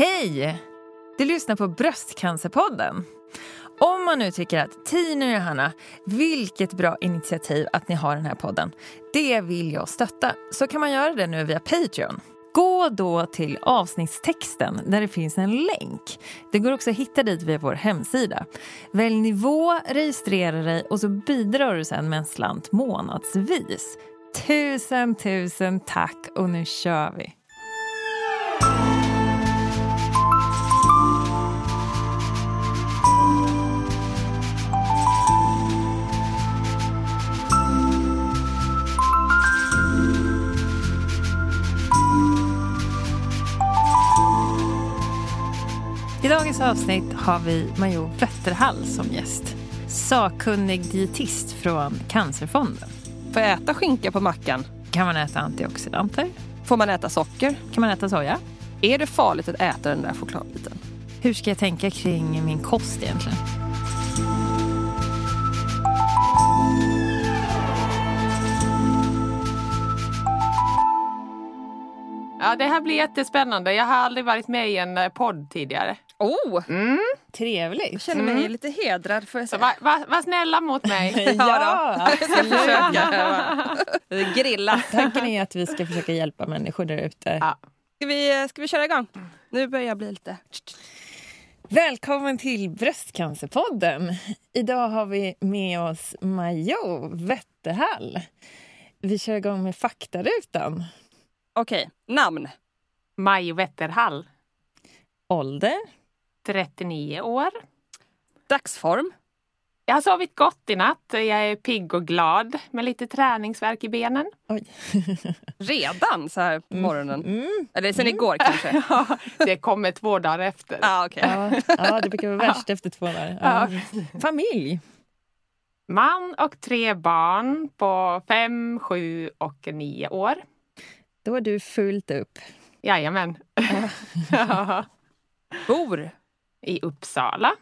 Hej! Du lyssnar på Bröstcancerpodden. Om man nu tycker att Tina och Johanna, vilket bra initiativ att ni har den här podden. Det vill jag stötta. Så kan man göra det nu via Patreon. Gå då till avsnittstexten där det finns en länk. Det går också att hitta dit via vår hemsida. Välj nivå, registrera dig och så bidrar du sen med en slant månadsvis. Tusen, tusen tack och nu kör vi! Dagens avsnitt har vi Major Wetterhall som gäst. Sakkunnig dietist från Cancerfonden. Får jag äta skinka på mackan? Kan man äta antioxidanter? Får man äta socker? Kan man äta soja? Är det farligt att äta den där chokladbiten? Hur ska jag tänka kring min kost egentligen? Ja, det här blir jättespännande. Jag har aldrig varit med i en eh, podd tidigare. Oh! Mm. Trevligt. Jag känner mig Mm. lite hedrad får jag Så säga. var, var, var snälla mot mig. Ja, Jag ska försöka. Grilla. Tanken är att vi ska försöka hjälpa människor där ute. Ja. Ska vi, ska vi köra igång? Nu börjar jag bli lite... Välkommen till Bröstcancerpodden. Idag har vi med oss Majo Wetterhall. Vi kör igång med faktarutan. Okej, namn. Maj Wetterhall, Ålder? 39 år. Dagsform. Jag har sovit gott i natt. Jag är pigg och glad med lite träningsvärk i benen. Oj. Redan så här på morgonen. Mm. Eller sen igår kanske. Ja, det kommer två dagar efter. ah, okej. Ja, ja, det brukar vara värst efter två dagar. Ja. Familj? Man och tre barn på fem, sju och nio år. Då är du fullt upp. Jajamän. Ja. Bor. I Uppsala.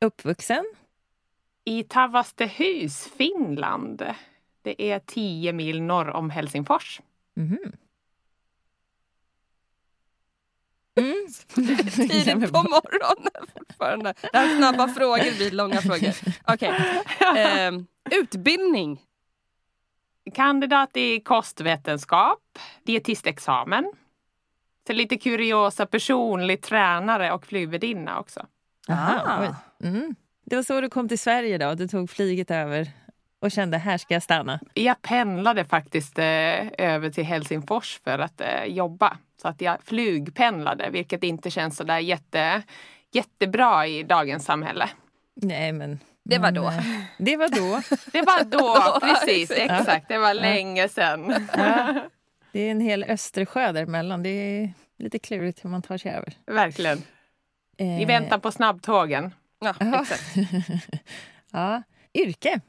Uppvuxen? I Tavastehus, Finland. Det är 10 mil norr om Helsingfors. Mhm. Mm. Tidigt på morgonen fortfarande. Det här är snabba frågor blir långa frågor. Okej. Ehm, utbildning. Kandidat i kostvetenskap, dietistexamen. Så lite kuriosa, personlig tränare och flygvärdinna också. Aha, Ah. Mm. Det var så du kom till Sverige då? Du tog flyget över och kände här ska jag stanna. Jag pendlade faktiskt eh, över till Helsingfors för att eh, jobba. Så att jag flygpendlade, vilket inte känns så där jätte, jättebra i dagens samhälle. Nej men... Det var då. eh, Det var då. Det var då, precis, exakt. exakt. Det var länge sedan. Det är en hel Östersjö däremellan. Det är lite klurigt hur man tar sig över. Verkligen. Eh, Vi väntar på snabbtågen. Ja, exakt. ja. Yrke?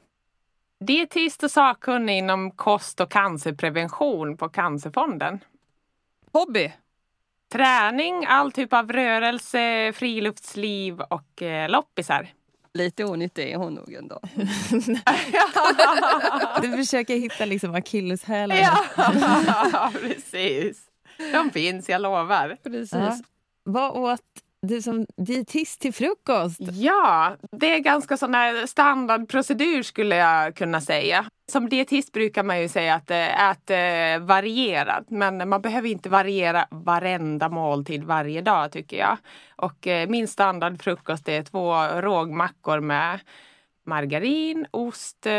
Dietist och sakkunnig inom kost och cancerprevention på Cancerfonden. Hobby. Träning, all typ av rörelse, friluftsliv och eh, loppisar. Lite onyttig är hon nog ändå. Du försöker hitta liksom akilleshälen. ja, precis. De finns, jag lovar. Precis. Ja. Vad åt du som dietist till frukost? Ja, det är ganska sån här standardprocedur skulle jag kunna säga. Som dietist brukar man ju säga att eh, ät eh, varierat, men man behöver inte variera varenda måltid varje dag tycker jag. Och eh, min standardfrukost är två rågmackor med margarin, ost, eh,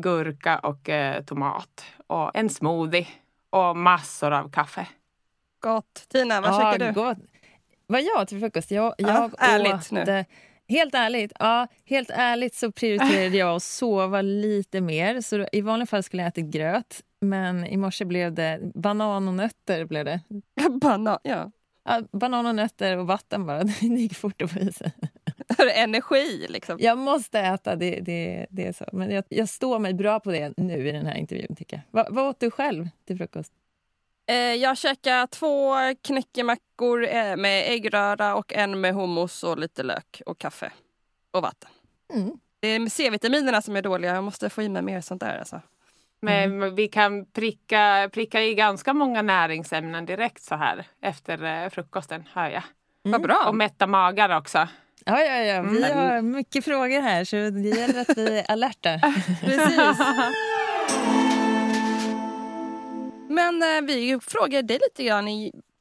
gurka och eh, tomat. Och en smoothie och massor av kaffe. Gott. Tina, vad Ja, käkar du? gott. Vad jag till frukost? Jag, Ja, jag ärligt åt, nu. Helt ärligt, ja, helt ärligt så prioriterade jag att sova lite mer. Så då- I vanliga fall skulle jag äta gröt, men i morse blev det banan och nötter. Blev det. Banan, ja. Ja, banan och nötter och vatten bara. Det gick fort att få i sig. Har du energi liksom? Jag måste äta, det, det, det är så. Men jag, jag står mig bra på det nu i den här intervjun. tycker jag. Va, vad åt du själv till frukost? Eh, jag käkar två knäckemackor eh, med äggröra och en med hummus och lite lök och kaffe. Och vatten. Mm. Det är C-vitaminerna som är dåliga. Jag måste få i mig mer sånt där. Alltså. Men vi kan pricka, pricka i ganska många näringsämnen direkt så här efter eh, frukosten, hör jag. Vad bra. Och mätta magar också. Ja, ja, ja. Vi Mm. har mycket frågor här så det gäller att vi är alerta. Precis. Men eh, vi frågar dig lite grann.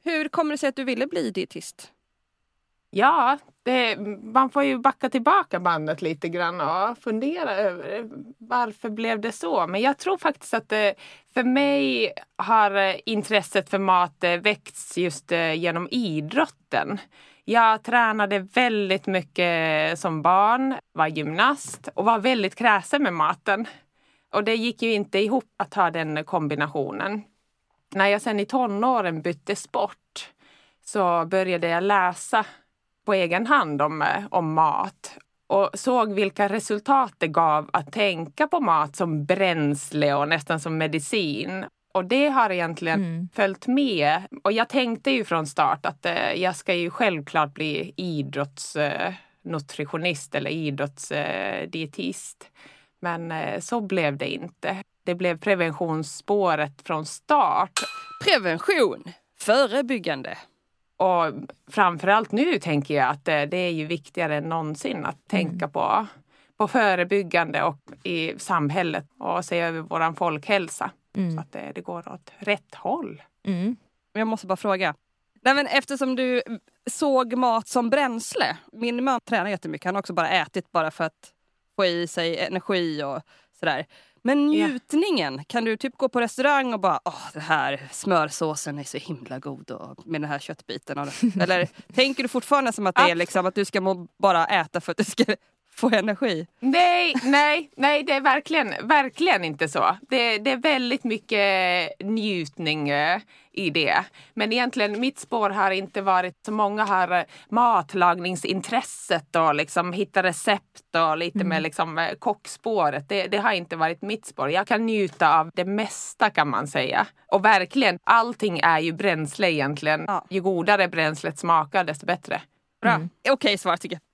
Hur kommer det sig att du ville bli dietist? Ja, det, man får ju backa tillbaka bandet lite grann och fundera över eh, varför blev det så. Men jag tror faktiskt att det, för mig har eh, intresset för mat väckts just genom idrotten. Jag tränade väldigt mycket som barn, var gymnast och var väldigt kräsen med maten. Och det gick ju inte ihop att ha den kombinationen. När jag sen i tonåren bytte sport så började jag läsa på egen hand om, eh, om mat och såg vilka resultat det gav att tänka på mat som bränsle och nästan som medicin. Och det har egentligen Mm. följt med. Och jag tänkte ju från start att eh, jag ska ju självklart bli idrottsnutritionist eller idrottsdietist. Men eh, så blev det inte. Det blev preventionsspåret från start. Prevention. Förebyggande. Och framförallt nu tänker jag att det, det är ju viktigare än någonsin att tänka på, på förebyggande och i samhället och se över våran folkhälsa. Så att det, det går åt rätt håll. Mm. Jag måste bara fråga. Nej, men eftersom du såg mat som bränsle. Min man tränar jättemycket. Han har också bara ätit bara för att få i sig energi och sådär. Men Ja. njutningen, kan du typ gå på restaurang och bara åh, det här smörsåsen är så himla god och med den här köttbiten. Och, eller tänker du fortfarande som att det är liksom att du ska må, bara äta för att du ska få energi? Nej, nej, nej, det är verkligen, verkligen inte så. Det, det är väldigt mycket njutning eh, i det. Men egentligen, mitt spår har inte varit så många har eh, matlagningsintresset och liksom hitta recept och lite med liksom eh, kockspåret. Det, det har inte varit mitt spår. Jag kan njuta av det mesta kan man säga. Och verkligen, allting är ju bränsle egentligen. Ja. Ju godare bränslet smakar, desto bättre. Bra. Okej svar tycker jag.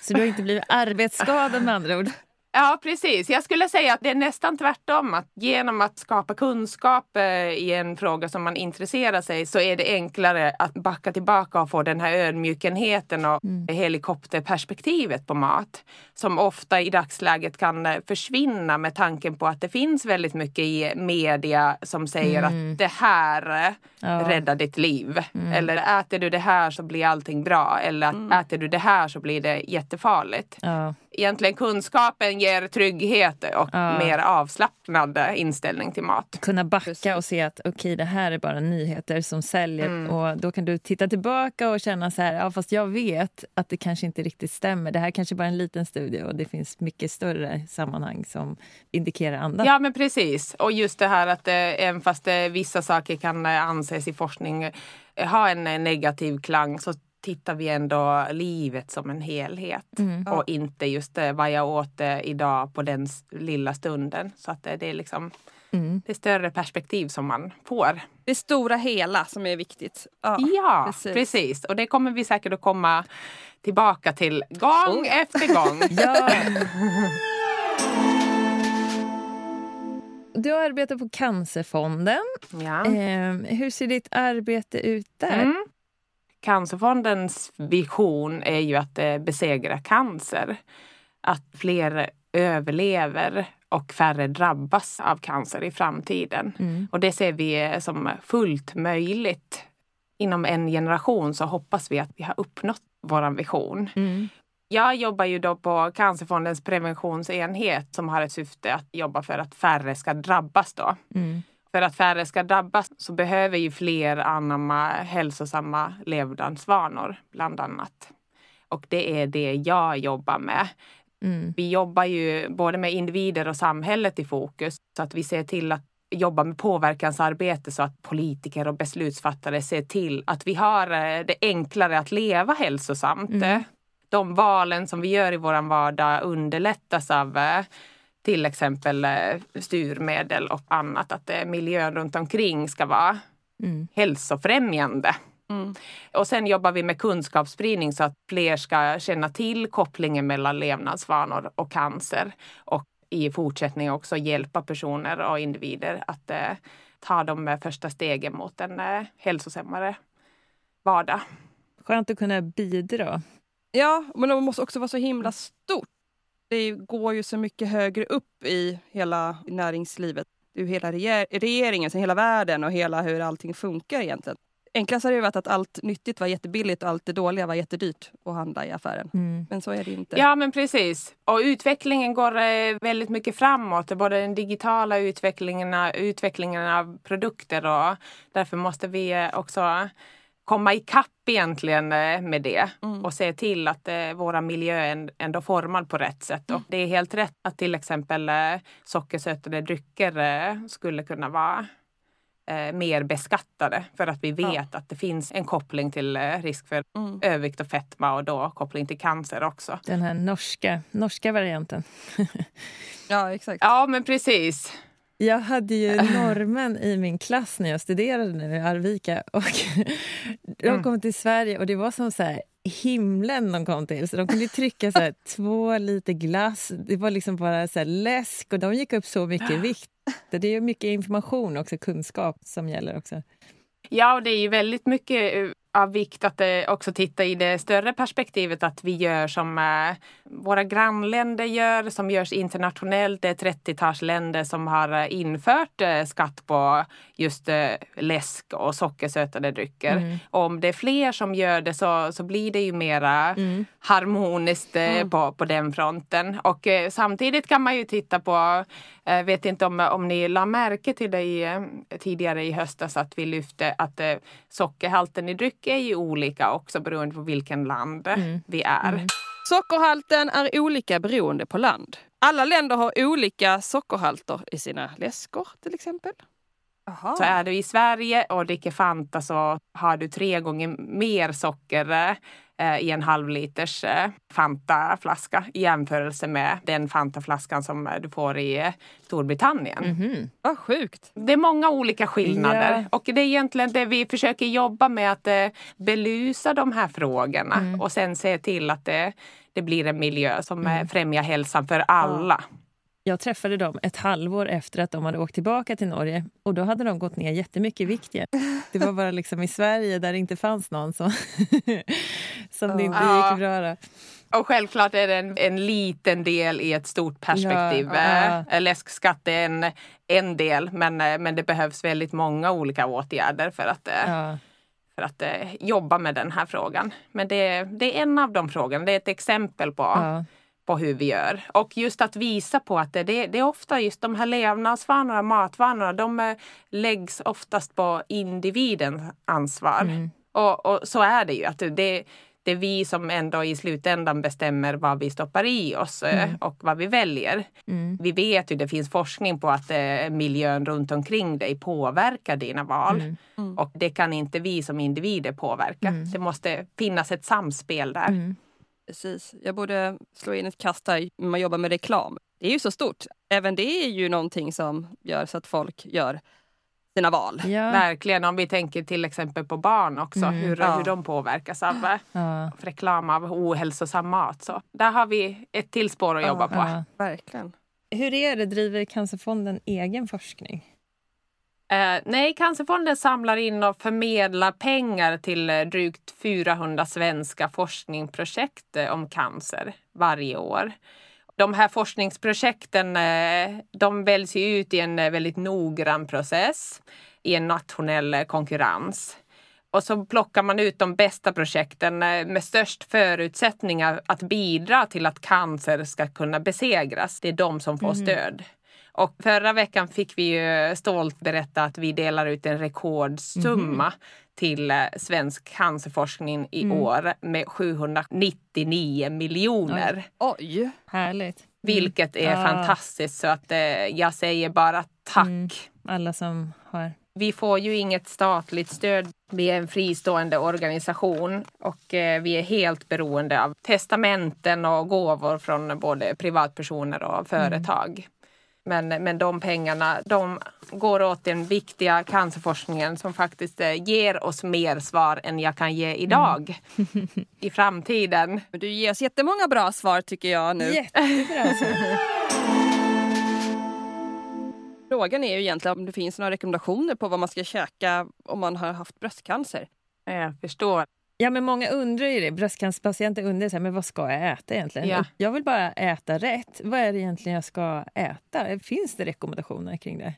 Så du har inte blivit arbetsskadad med andra ord? Ja, precis. Jag skulle säga att det är nästan tvärtom. Att genom att skapa kunskap eh, i en fråga som man intresserar sig så är det enklare att backa tillbaka och få den här ödmjukenheten och helikopterperspektivet på mat. Som ofta i dagsläget kan eh, försvinna med tanken på att det finns väldigt mycket i media som säger att det här eh, Ja. räddar ditt liv. Eller äter du det här så blir allting bra. Eller att äter du det här så blir det jättefarligt Ja. Egentligen kunskapen ger trygghet och Ja. mer avslappnad inställning till mat. Kunna backa Precis. och se att okej, det här är bara nyheter som säljer. Och Då kan du titta tillbaka och känna så här, ja, fast jag vet att det kanske inte riktigt stämmer. Det här kanske bara är en liten studie och det finns mycket större sammanhang som indikerar andra. Ja men precis. Och just det här att eh, även fast eh, vissa saker kan eh, anses i forskning ha en negativ klang så tittar vi ändå livet som en helhet. Och inte just eh, vad jag åt eh, idag på den lilla stunden. Så att eh, det är liksom Mm. det större perspektiv som man får. Det stora hela som är viktigt. Ja, Ja, precis. precis. Och det kommer vi säkert att komma tillbaka till gång Oh efter gång. Ja. Du har arbetat på Cancerfonden. ja. Eh, hur ser ditt arbete ut där? Mm. Cancerfondens vision är ju att eh, besegra cancer. Att fler överlever och färre drabbas av cancer i framtiden. Mm. Och det ser vi eh, som fullt möjligt. Inom en generation så hoppas vi att vi har uppnått vår vision. Mm. Jag jobbar ju då på Cancerfondens preventionsenhet som har ett syfte att jobba för att färre ska drabbas då. Mm. För att färre ska drabbas så behöver ju fler anamma hälsosamma levnadsvanor bland annat. Och det är det jag jobbar med. Mm. Vi jobbar ju både med individer och samhället i fokus så att vi ser till att jobba med påverkansarbete så att politiker och beslutsfattare ser till att vi har eh, det enklare att leva hälsosamt. Mm. De valen som vi gör i vår vardag underlättas av eh, till exempel eh, styrmedel och annat. Att eh, miljön runt omkring ska vara Mm. hälsofrämjande. Mm. Och sen jobbar vi med kunskapsspridning så att fler ska känna till kopplingen mellan levnadsvanor och cancer. Och i fortsättningen också hjälpa personer och individer att eh, ta de eh, första stegen mot en eh, hälsosammare vardag. Skönt att kunna bidra. Ja, men det måste också vara så himla stort. Det går ju så mycket högre upp i hela näringslivet. Det är ju hela reger regeringen, hela världen och hela hur allting funkar egentligen. Enklast hade det varit att allt nyttigt var jättebilligt och allt det dåliga var jättedyrt att handla i affären. Mm. Men så är det inte. Ja men precis. Och utvecklingen går eh, väldigt mycket framåt. Både den digitala utvecklingen, utvecklingen av produkter och därför måste vi eh, också komma ikapp egentligen eh, med det Mm. och se till att eh, våra miljö är ändå formad på rätt sätt. Och det är helt rätt att till exempel eh, sockersötade drycker eh, skulle kunna vara eh, mer beskattade för att vi vet att det finns en koppling till eh, risk för Mm. övervikt och fetma och då koppling till cancer också. Den här norska, norska varianten. Ja, exakt. Ja men precis. Jag hade ju norrmän i min klass när jag studerade nu i Arvika. Och de Mm. kom till Sverige och det var som så här himlen de kom till. Så de kunde trycka så här, två liter glass. Det var liksom bara så här läsk och de gick upp så mycket i vikt. Det är ju mycket information också, kunskap som gäller också. Ja, och det är ju väldigt mycket eh, av vikt att eh, också titta i det större perspektivet att vi gör som eh, våra grannländer gör, som görs internationellt. Det är 30-tals länder som har eh, infört skatt på just läsk och sockersötade drycker. Mm. Om det är fler som gör det så, så blir det ju mera Mm. harmoniskt Mm. på, på den fronten. Och samtidigt kan man ju titta på, vet inte om, om ni la märke till det i, tidigare i höstas att vi lyfte att sockerhalten i dryck är ju olika också beroende på vilken land Mm. vi är. Mm. Sockerhalten är olika beroende på land. Alla länder har olika sockerhalter i sina läskor till exempel. Aha. Så är du i Sverige och dricker Fanta så har du tre gånger mer socker eh, i en halvliters eh, Fanta-flaska i jämförelse med den Fanta-flaskan som eh, du får i eh, Storbritannien. Mhm. Vad sjukt. Det är många olika skillnader Ja. och det är egentligen det vi försöker jobba med att eh, belysa de här frågorna Mm. och sen se till att det, det blir en miljö som Mm. främjar hälsan för alla. Jag träffade dem ett halvår efter att de hade åkt tillbaka till Norge och då hade de gått ner jättemycket i vikt. Det var bara liksom i Sverige där det inte fanns någon som, som det inte Ja. gick bra. Då. Och självklart är det en, en liten del i ett stort perspektiv. Ja, Eh, Läskskatt är en, en del men, eh, men det behövs väldigt många olika åtgärder för att, eh, Ja. för att jobba med den här frågan. Men det, det är en av de frågorna, det är ett exempel på, Ja. På hur vi gör. Och just att visa på att det, det, det är ofta just de här levnadsvanorna, matvanorna, de eh, läggs oftast på individens ansvar. Mm. Och, och så är det ju. Att det, det är vi som ändå i slutändan bestämmer vad vi stoppar i oss eh, Mm. och vad vi väljer. Mm. Vi vet ju, det finns forskning på att eh, miljön runt omkring dig påverkar dina val. Mm. Mm. Och det kan inte vi som individer påverka. Mm. Det måste finnas ett samspel där. Precis. Jag borde slå in ett kast här när man jobbar med reklam. Det är ju så stort. Även det är ju någonting som gör så att folk gör sina val. Ja. Verkligen, om vi tänker till exempel på barn också, Mm. hur, Ja. hur de påverkas av eh, Ja. reklam av ohälsosam mat. Så där har vi ett till spår att Ja. jobba på. Ja. Verkligen. Hur är det, driver Cancerfonden egen forskning? Eh, nej, Cancerfonden samlar in och förmedlar pengar till eh, drygt 400 svenska forskningsprojekt eh, om cancer varje år. De här forskningsprojekten eh, de väljs ut i en väldigt noggrann process i en nationell konkurrens. Och så plockar man ut de bästa projekten med störst förutsättningar att bidra till att cancer ska kunna besegras. Det är de som får stöd. Och förra veckan fick vi ju stolt berätta att vi delar ut en rekordsumma till eh, svensk cancerforskning i år med 799 miljoner. Oj! Härligt. Vilket är Ja. fantastiskt så att eh, jag säger bara tack. Mm. Alla som har... Vi får ju inget statligt stöd. Vi är en fristående organisation och eh, vi är helt beroende av testamenten och gåvor från både privatpersoner och företag. Men, men de pengarna de går åt den viktiga cancerforskningen som faktiskt eh, ger oss mer svar än jag kan ge idag i framtiden. Du ger oss jättemånga bra svar tycker jag nu. Jättebra. Frågan är ju egentligen om det finns några rekommendationer på vad man ska käka om man har haft bröstcancer. Jag förstår. Ja, men många undrar ju det. Bröstcancerpatienter undrar så här, men vad ska jag äta egentligen? Ja. Jag vill bara äta rätt. Vad är det egentligen jag ska äta? Finns det rekommendationer kring det?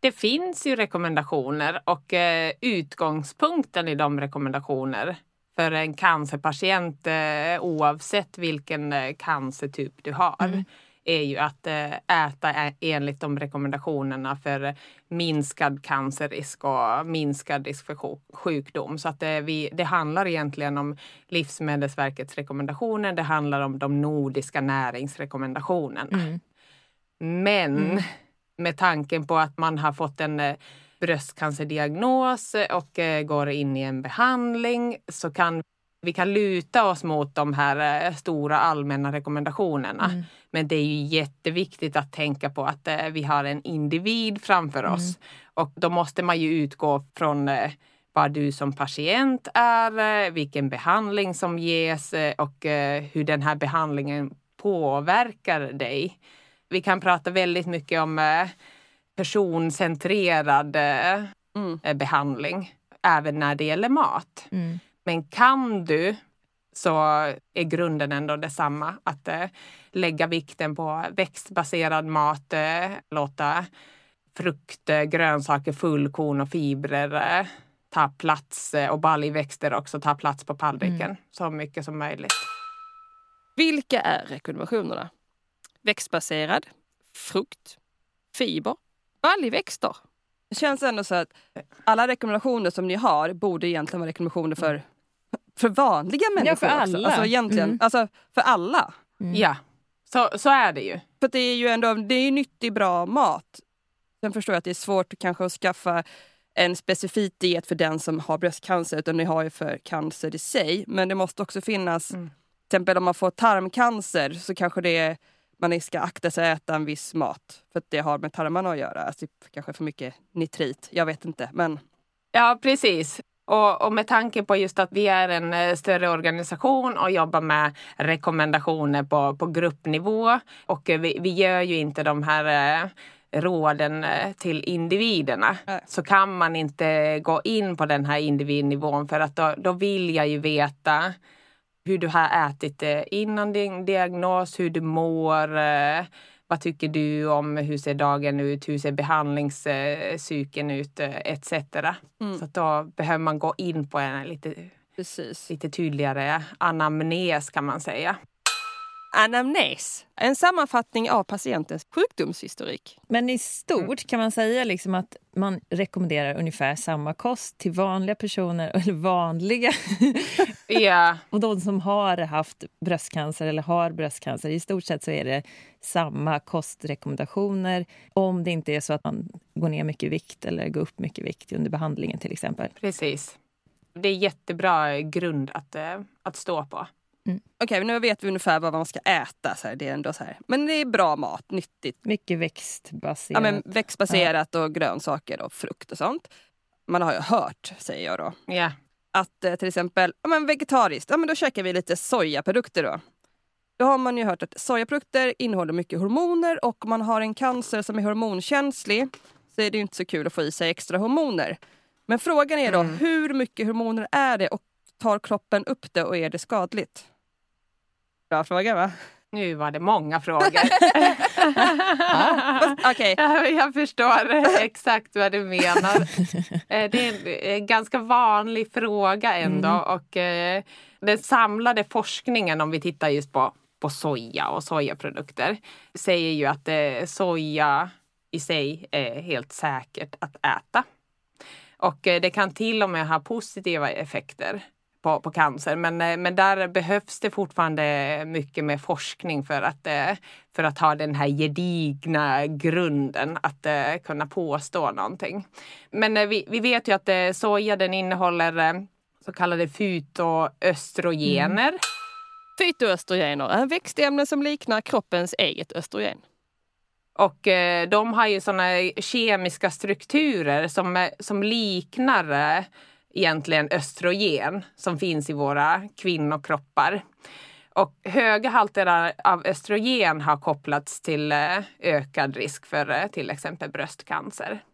Det finns ju rekommendationer och eh, utgångspunkten i de rekommendationer för en cancerpatient eh, oavsett vilken eh, cancertyp du har Mm. Är ju att eh, äta enligt de rekommendationerna för minskad cancerrisk och minskad risk för sjuk- sjukdom. Så att eh, vi, det handlar egentligen om Livsmedelsverkets rekommendationer. Det handlar om de nordiska näringsrekommendationerna. Mm. Men med tanken på att man har fått en eh, bröstcancerdiagnos och går in i en behandling så kan vi kan luta oss mot de här stora allmänna rekommendationerna. Mm. Men det är ju jätteviktigt att tänka på att eh, vi har en individ framför oss. Och då måste man ju utgå från eh, vad du som patient är, eh, vilken behandling som ges eh, och hur den här behandlingen påverkar dig. Vi kan prata väldigt mycket om personcentrerad Mm. eh, behandling, även när det gäller mat. Mm. Men kan du så är grunden ändå detsamma. Att eh, lägga vikten på växtbaserad mat, eh, låta frukt, eh, grönsaker, fullkorn och fibrer eh, ta plats eh, och baljväxter också ta plats på tallriken så mycket som möjligt. Vilka är rekommendationerna? Växtbaserad, frukt, fiber, baljväxter. Det känns ändå så att alla rekommendationer som ni har borde egentligen vara rekommendationer för, för vanliga människor för också. alla. Alltså egentligen, Mm. alltså för alla. Mm. Ja, så, så är det ju. För det är ju ändå det är ju nyttig, bra mat. Sen förstår jag att det är svårt kanske att skaffa en specifik diet för den som har bröstcancer, utan ni har ju för cancer i sig. Men det måste också finnas, Mm. till exempel om man får tarmcancer så kanske det är, man ska akta sig att äta en viss mat. För att det har med tarmarna att göra. Alltså kanske för mycket nitrit, jag vet inte. Men Ja, precis. Och, och med tanke på just att vi är en eh, större organisation och jobbar med rekommendationer på, på gruppnivå och eh, vi, vi gör ju inte de här eh, råden till individerna Nej. så kan man inte gå in på den här individnivån för att då, då vill jag ju veta hur du har ätit innan din diagnos, hur du mår, vad tycker du om hur ser dagen ut, hur ser behandlingscykeln ut eh, etc. Mm. Så då behöver man gå in på en lite, precis. lite tydligare anamnes kan man säga. Anamnes, en sammanfattning av patientens sjukdomshistorik. Men i stort kan man säga liksom att man rekommenderar ungefär samma kost till vanliga personer, eller vanliga, Ja, och de som har haft bröstcancer eller har bröstcancer. I stort sett så är det samma kostrekommendationer om det inte är så att man går ner mycket i vikt eller går upp mycket i vikt under behandlingen till exempel. precis. Det är jättebra grund att, eh, att stå på. Okej, nu vet vi ungefär vad man ska äta. Så här, det är ändå så här. Men det är bra mat, nyttigt. Mycket växtbaserat. Ja, men växtbaserat och grönsaker och frukt och sånt. Man har ju hört, säger jag då, Ja, att eh, till exempel ja, men vegetariskt, ja, men då käkar vi lite sojaprodukter då. Då har man ju hört att sojaprodukter innehåller mycket hormoner och om man har en cancer som är hormonkänslig så är det inte så kul att få i sig extra hormoner. Men frågan är då, Mm. hur mycket hormoner är det och tar kroppen upp det och är det skadligt? Bra fråga va? nu var det många frågor. Ja, Jag förstår exakt vad du menar. Eh, Det är en ganska vanlig fråga ändå. Och eh, den samlade forskningen, om vi tittar just på, på soja och sojaprodukter, säger ju att eh, soja i sig är helt säkert att äta. Och det kan till och med ha positiva effekter på, på cancer. Men, eh, men där behövs det fortfarande mycket mer forskning för att, eh, för att ha den här gedigna grunden att eh, kunna påstå någonting. Men vi, vi vet ju att soja den innehåller eh, så kallade fytoöstrogener. fytoöstrogener är växtämnen som liknar kroppens eget östrogen. Och de har ju såna kemiska strukturer som, som liknar egentligen östrogen som finns i våra kvinnokroppar. Och höga halter av östrogen har kopplats till eh, ökad risk för eh, till exempel bröstcancer.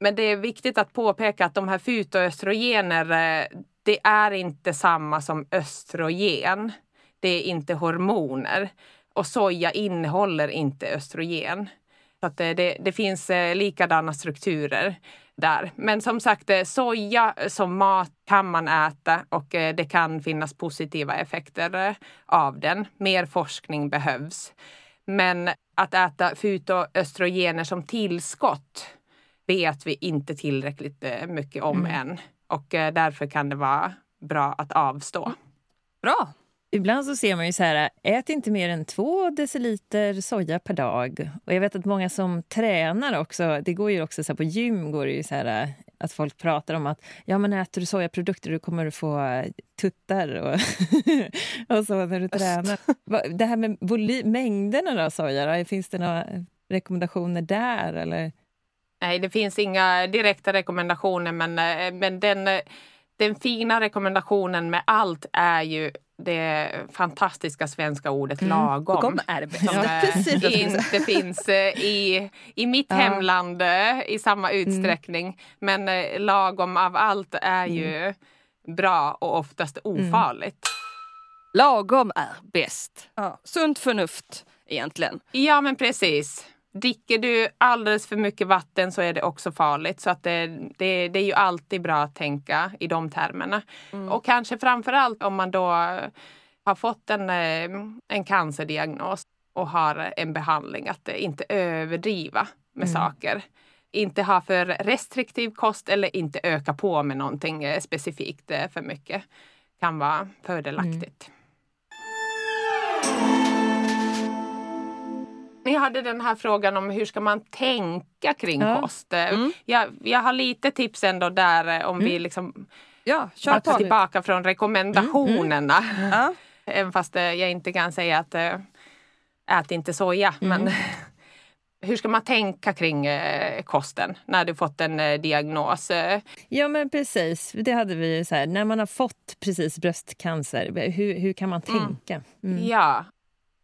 Men det är viktigt att påpeka att de här fytoöstrogener, eh, det är inte samma som östrogen. Det är inte hormoner. Och soja innehåller inte östrogen. Så att det, det, det finns likadana strukturer där. Men som sagt, eh, soja som mat kan man äta och eh, det kan finnas positiva effekter av den. Mer forskning behövs. Men att äta fytoöstrogener som tillskott vet vi inte tillräckligt mycket om mm. än. Och därför kan det vara bra att avstå. Bra! Ibland så ser man ju så här, ät inte mer än två deciliter soja per dag. Och jag vet att många som tränar också, det går ju också så här, på gym går det ju så här att folk pratar om att ja men äter du sojaprodukter då kommer du få tuttar och, och så när du tränar. Det här med mängderna av soja, då, finns det några rekommendationer där eller? Nej, det finns inga direkta rekommendationer men, eh, men den, den fina rekommendationen med allt är ju det fantastiska svenska ordet mm. lagom. Som ja, inte finns eh, i, i mitt ja. hemland eh, i samma mm. utsträckning. Mm. Men eh, lagom av allt är ju mm. bra och oftast mm. ofarligt. Lagom är bäst. Ja, sunt förnuft egentligen. Ja men precis. Dricker du alldeles för mycket vatten så är det också farligt. Så att det, det, det är ju alltid bra att tänka i de termerna. Mm. Och kanske framförallt om man då har fått en, eh, en cancerdiagnos och har en behandling, att inte överdriva med mm. saker. Inte ha för restriktiv kost eller inte öka på med någonting eh, specifikt eh, för mycket. kan vara fördelaktigt. Mm. Ni hade den här frågan om hur ska man tänka kring ja. kost. Eh, mm. Jag, jag har lite tips ändå där eh, om mm. vi liksom ja, kör på. tillbaka från rekommendationerna. Mm. mm. Ja. Även fast eh, jag inte kan säga att ät inte soja. Mm. Men hur ska man tänka kring kosten när du fått en diagnos? Ja men precis, det hade vi så här, när man har fått precis bröstcancer, hur, hur kan man mm. tänka? Mm. Ja.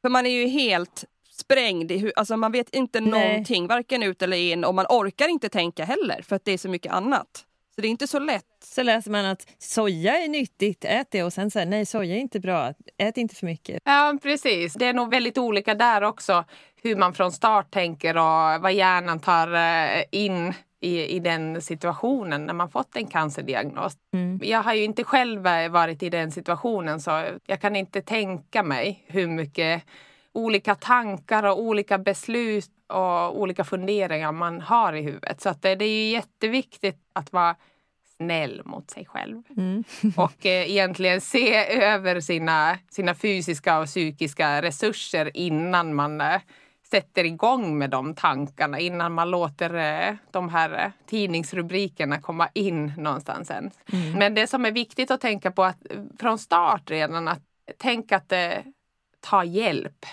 För man är ju helt sprängd. I, alltså man vet inte Nej. någonting, varken ut eller in och man orkar inte tänka heller för att det är så mycket annat. Så det är inte så lätt. Så läser man att soja är nyttigt, ät det och sen säger nej soja är inte bra, ät inte för mycket. Ja precis, det är nog väldigt olika där också hur man från start tänker och vad hjärnan tar eh, in i, i den situationen när man fått en cancerdiagnos. Mm. Jag har ju inte själv varit i den situationen så jag kan inte tänka mig hur mycket olika tankar och olika beslut och olika funderingar man har i huvudet. Så att det, det är jätteviktigt att vara snäll mot sig själv. Mm. och eh, egentligen se över sina, sina fysiska och psykiska resurser innan man eh, sätter igång med de tankarna innan man låter eh, de här eh, tidningsrubrikerna komma in någonstans. Mm. Men det som är viktigt att tänka på att eh, från start redan att tänka att eh, ta hjälp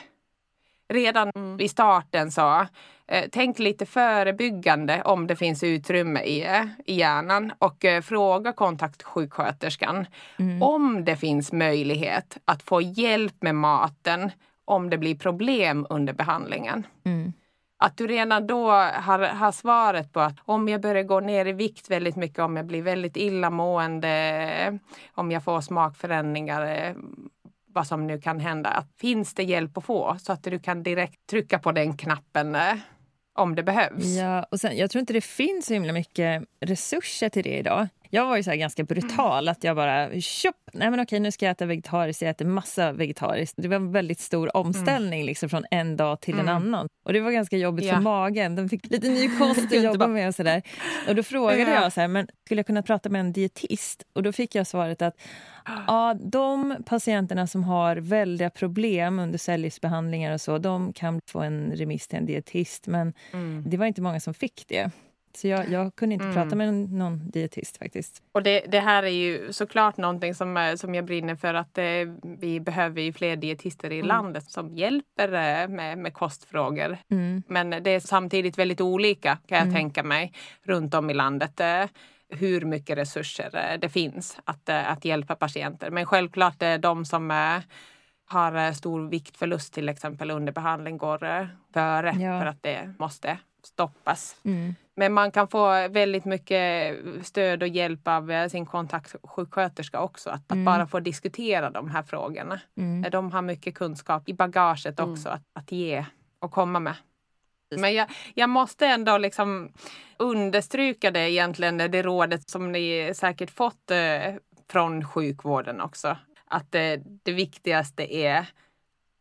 redan mm. i starten så eh, tänk lite förebyggande om det finns utrymme i, i hjärnan och eh, fråga kontaktsjuksköterskan mm. om det finns möjlighet att få hjälp med maten om det blir problem under behandlingen. Mm. Att du redan då har, har svaret på att om jag börjar gå ner i vikt väldigt mycket, om jag blir väldigt illamående, om jag får smakförändringar, vad som nu kan hända. finns det hjälp att få så att du kan direkt trycka på den knappen eh, om det behövs. Ja, och sen, jag tror inte det finns så himla mycket resurser till det idag. Jag var ju så ganska brutal, att jag bara tjopp, nej men okej nu ska jag äta vegetariskt, jag äter massa vegetariskt. Det var en väldigt stor omställning mm. liksom, från en dag till mm. en annan. Och det var ganska jobbigt ja. för magen, de fick lite ny kost att jobba med och sådär. Och då frågade ja. jag så här, men skulle jag kunna prata med en dietist? Och då fick jag svaret att ja, de patienterna som har väldiga problem under cellgiftsbehandlingar och så, de kan få en remiss till en dietist. Men mm. det var inte många som fick det. Så jag, jag kunde inte mm. prata med någon dietist faktiskt. Och det, det, här är ju såklart någonting som, eh, som jag brinner för att eh, vi behöver ju fler dietister i mm. landet som hjälper eh, med, med kostfrågor. Mm. Men det är samtidigt väldigt olika kan jag mm. tänka mig runt om i landet eh, hur mycket resurser eh, det finns att, eh, att hjälpa patienter. Men självklart är de som har stor viktförlust till exempel under behandling går före ja. för att det måste stoppas. Mm. Men man kan få väldigt mycket stöd och hjälp av eh, sin kontaktsjuksköterska också. Att, Mm. att bara få diskutera de här frågorna. Mm. De har mycket kunskap i bagaget också att, att ge och komma med. Men jag, jag måste ändå liksom understryka det egentligen, det rådet som ni säkert fått eh, från sjukvården också. Att eh, det viktigaste är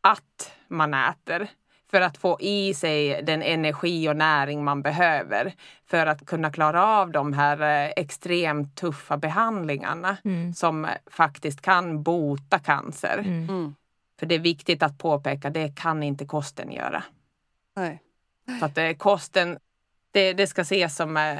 att man äter för att få i sig den energi och näring man behöver för att kunna klara av de här eh, extremt tuffa behandlingarna Mm. som faktiskt kan bota cancer. Mm. Mm. För det är viktigt att påpeka, det kan inte kosten göra. Nej. Så att eh, kosten, det, det ska ses som eh,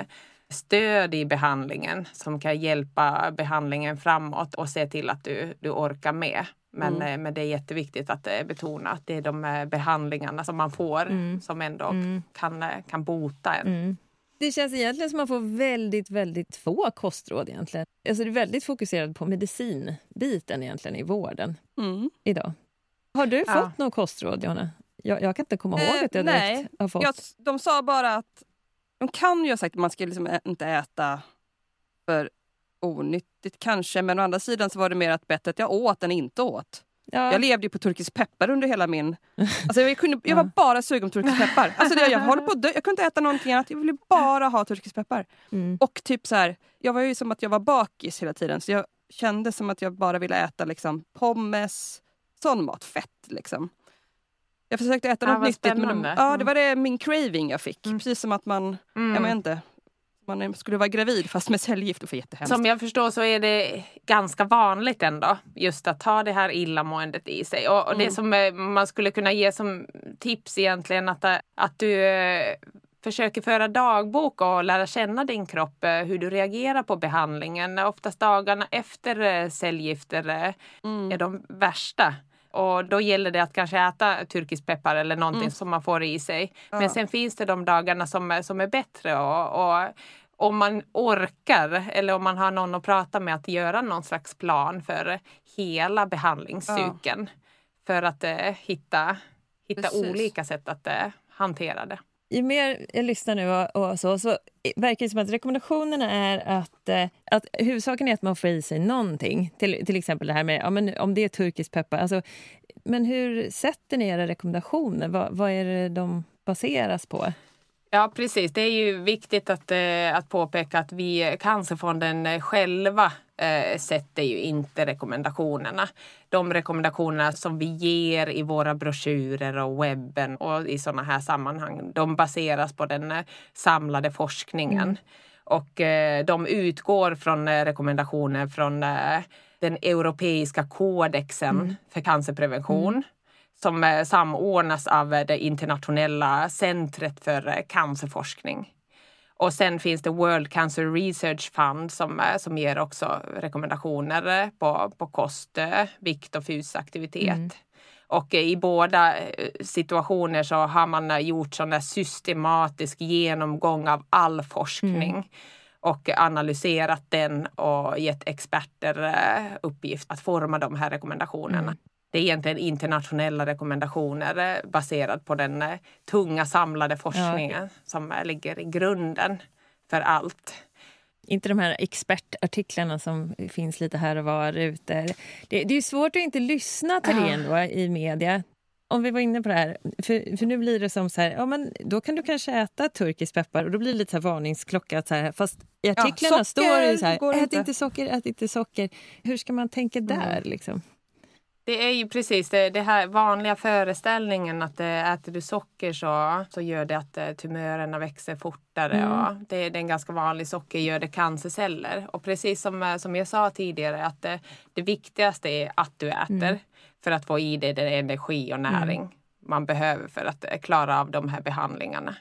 stöd i behandlingen som kan hjälpa behandlingen framåt och se till att du, du orkar med. Men, Mm. eh, men det är jätteviktigt att eh, betona att det är de eh, behandlingarna som man får Mm. som ändå Mm. kan, kan bota en. Mm. Det känns egentligen som att man får väldigt, väldigt få kostråd egentligen. Alltså det är väldigt fokuserat på medicinbiten egentligen i vården Mm. idag. Har du Ja. fått något kostråd, Jonna? Jag, jag kan inte komma ihåg Eh, att jag nej. har fått. Jag, de sa bara att de kan ju ha sagt att man ska liksom inte äta för onyttigt kanske, men å andra sidan så var det mer att bättre att jag åt än inte åt. ja. Jag levde ju på turkisk peppar under hela min... Alltså jag, kunde, jag Ja. var bara sugen på turkisk peppar. Alltså det, jag, håller på dö. jag kunde inte äta någonting annat, jag ville bara ha turkisk peppar. Mm. Och typ så här, jag var ju som att jag var bakis hela tiden så jag kände som att jag bara ville äta liksom pommes, sån mat, fett liksom. Jag försökte äta något nyttigt men de, ja, Mm. det var det min craving jag fick. Mm. Precis som att man, Mm. jag vet inte, man skulle vara gravid fast med cellgift. Det jättehemskt. Som jag förstår så är det ganska vanligt ändå just att ha det här illamåendet i sig. Och, och det Mm. som eh, man skulle kunna ge som tips egentligen att, eh, att du eh, försöker föra dagbok och lära känna din kropp, hur du reagerar på behandlingen. Oftast dagarna efter cellgifter Mm. är de värsta. Och då gäller det att kanske äta turkisk peppar eller någonting Mm. som man får i sig. Ja. Men sen finns det de dagarna som, är- som är bättre. Och, och om man orkar eller om man har någon att prata med att göra någon slags plan för hela behandlingscykeln. För att eh, hitta, hitta Precis. olika sätt att eh, hantera det. Ju mer jag lyssnar nu och, och så, så verkar det som att rekommendationerna är att, eh, att huvudsaken är att man får i sig någonting. Till, till exempel det här med ja, men om det är turkisk peppar. Alltså, men hur sätter ni era rekommendationer? Vad, vad är det de baseras på? Ja, precis. Det är ju viktigt att, eh, att påpeka att vi, Cancerfonden eh, själva eh, sätter ju inte rekommendationerna. De rekommendationerna som vi ger i våra broschyrer och webben och i sådana här sammanhang, de baseras på den samlade forskningen. Och eh, de utgår från rekommendationer från den europeiska kodexen för cancerprevention som eh, samordnas av eh, det internationella centret för eh, cancerforskning. Och sen finns det World Cancer Research Fund som, som ger också rekommendationer på, på kost, vikt och fysaktivitet. Och eh, i båda situationer så har man gjort sån systematisk genomgång av all forskning och analyserat den och gett experter uppgift att forma de här rekommendationerna. Det är egentligen internationella rekommendationer eh, baserat på den eh, tunga samlade forskningen som eh, ligger i grunden för allt. Inte de här expertartiklarna som finns lite här och var ute. Det, det är svårt att inte lyssna till det ändå i media. Om vi var inne på det här, för, för nu blir det som så här, ja men då kan du kanske äta turkisk peppar och då blir det lite så här varningsklocka. Så här, fast i artiklarna socker står det så här, ät inte." inte socker, ät inte socker. Hur ska man tänka där liksom? Det är ju precis det, det här vanliga föreställningen att eh, äter du socker så, så gör det att eh, tumörerna växer fortare. Mm. Och det, det är en ganska vanlig sockergöd cancerceller. Och precis som, eh, som jag sa tidigare att det, det viktigaste är att du äter Mm. för att få i dig den energi och näring man behöver för att klara av de här behandlingarna.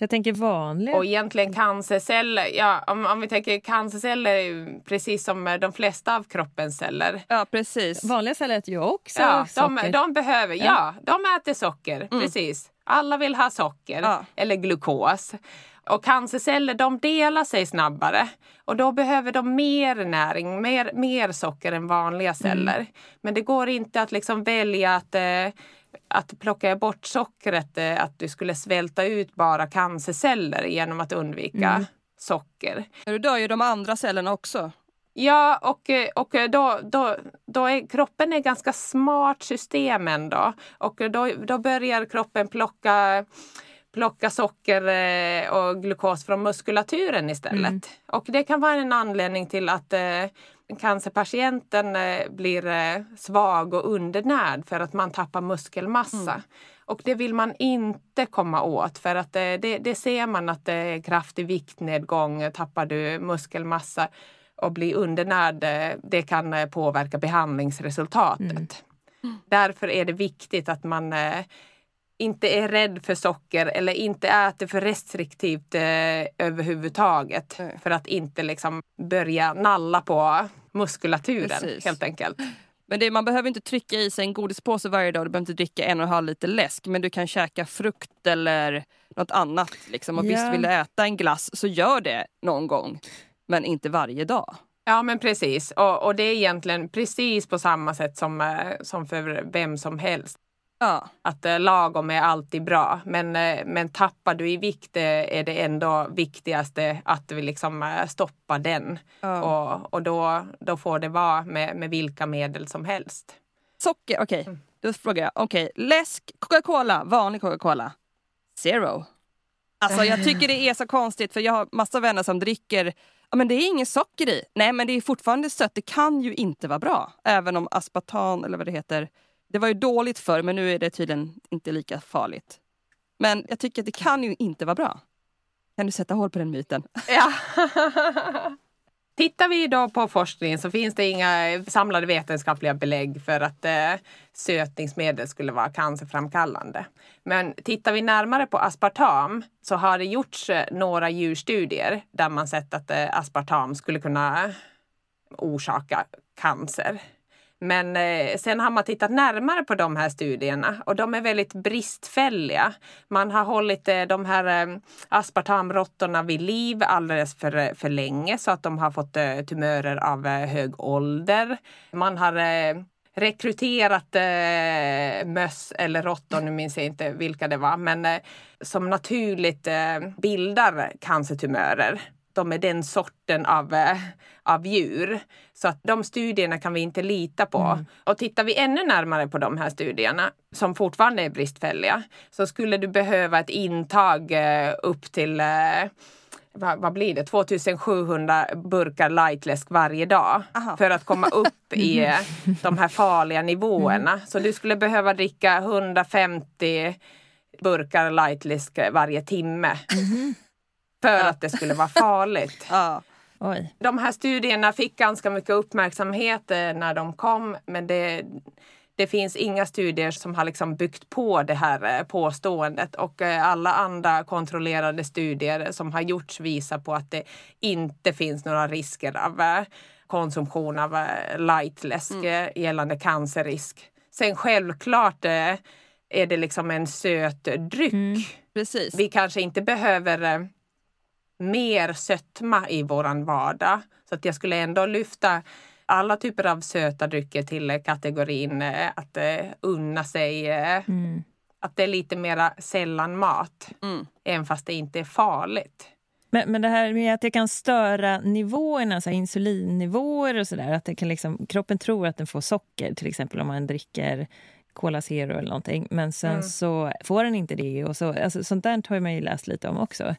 Jag tänker vanliga. Och egentligen cancerceller, ja, om, om vi tänker cancerceller är precis som de flesta av kroppens celler. Ja, precis. Vanliga celler äter ju också Ja, de, socker. de behöver, ja, de äter socker. Precis. Alla vill ha socker Ja. eller glukos. Och cancerceller de delar sig snabbare och då behöver de mer näring, mer, mer socker än vanliga celler. Men det går inte att liksom välja att eh, att plocka bort sockret, eh, att du skulle svälta ut bara cancerceller genom att undvika mm. socker. Du dör ju de andra cellerna också. Ja, och, och då, då, då är kroppen ett ganska smart system ändå. Och då, då börjar kroppen plocka plocka socker eh, och glukos från muskulaturen istället. Mm. Och det kan vara en anledning till att eh, cancerpatienten eh, blir eh, svag och undernärd för att man tappar muskelmassa. Mm. Och det vill man inte komma åt för att eh, det, det ser man att det är kraftig viktnedgång, tappar du muskelmassa och blir undernärd, det kan påverka behandlingsresultatet. Mm. Därför är det viktigt att man inte är rädd för socker eller inte äter för restriktivt eh, överhuvudtaget. Mm. För att inte liksom börja nalla på muskulaturen Precis. helt enkelt. Men det, man behöver inte trycka i sig en godispåse varje dag. Du behöver inte dricka en och en halv liter läsk. Men du kan käka frukt eller något annat. Liksom. Och yeah. visst, vill du äta en glass så gör det någon gång. Men inte varje dag. Ja men precis. Och, och det är egentligen precis på samma sätt som, eh, som för vem som helst. Ja. Att eh, lagom är alltid bra. Men, eh, men tappar du i vikt eh, är det ändå viktigaste att vi liksom eh, stoppar den. Ja. Och, och då, då får det vara med, med vilka medel som helst. Socker, okej. Okay. Mm. Då frågar jag, okej, okay. läsk, Coca-Cola, vanlig Coca-Cola. Zero. Alltså jag tycker det är så konstigt för jag har massa vänner som dricker Ja, men det är inget socker i. Nej, men det är fortfarande sött. Det kan ju inte vara bra. Även om aspartam eller vad det heter det var ju dåligt förr men nu är det tydligen inte lika farligt. Men jag tycker att det kan ju inte vara bra. Kan du sätta hål på den myten? Ja. Tittar vi då på forskningen så finns det inga samlade vetenskapliga belägg för att eh, sötningsmedel skulle vara cancerframkallande. Men tittar vi närmare på aspartam så har det gjorts eh, några djurstudier där man sett att eh, aspartam skulle kunna orsaka cancer. Men eh, sen har man tittat närmare på de här studierna och de är väldigt bristfälliga. Man har hållit eh, de här eh, aspartamråttorna vid liv alldeles för, eh, för länge så att de har fått eh, tumörer av eh, hög ålder. Man har eh, rekryterat eh, möss eller råttor, nu minns jag inte vilka det var, men eh, som naturligt eh, bildar cancertumörer de är den sorten av, eh, av djur. Så att de studierna kan vi inte lita på. Mm. Och tittar vi ännu närmare på de här studierna, som fortfarande är bristfälliga, så skulle du behöva ett intag eh, upp till eh, vad, vad, blir det, 2700 burkar lightläsk varje dag Aha. för att komma upp i de här farliga nivåerna. Mm. Så du skulle behöva dricka 150 burkar lightläsk varje timme. Mm. För att det skulle vara farligt. ja. Oj. De här studierna fick ganska mycket uppmärksamhet eh, när de kom men det, det finns inga studier som har liksom byggt på det här eh, påståendet och eh, alla andra kontrollerade studier som har gjorts visar på att det inte finns några risker av konsumtion av lightläsk mm. gällande cancerrisk. Sen självklart är det liksom en söt dryck. Mm, precis. Vi kanske inte behöver mer sötma i våran vardag. Så att jag skulle ändå lyfta alla typer av söta drycker till kategorin eh, att uh, unna sig. Mm. Att det är lite mera sällan mat, mm. även fast det inte är farligt. Men, men det här med att det kan störa nivåerna, så insulinnivåer och sådär. Att det kan liksom, kroppen tror att den får socker, till exempel om man dricker Cola Zero eller någonting. Men sen mm. så får den inte det. Och så, alltså, sånt där har man ju läst lite om också.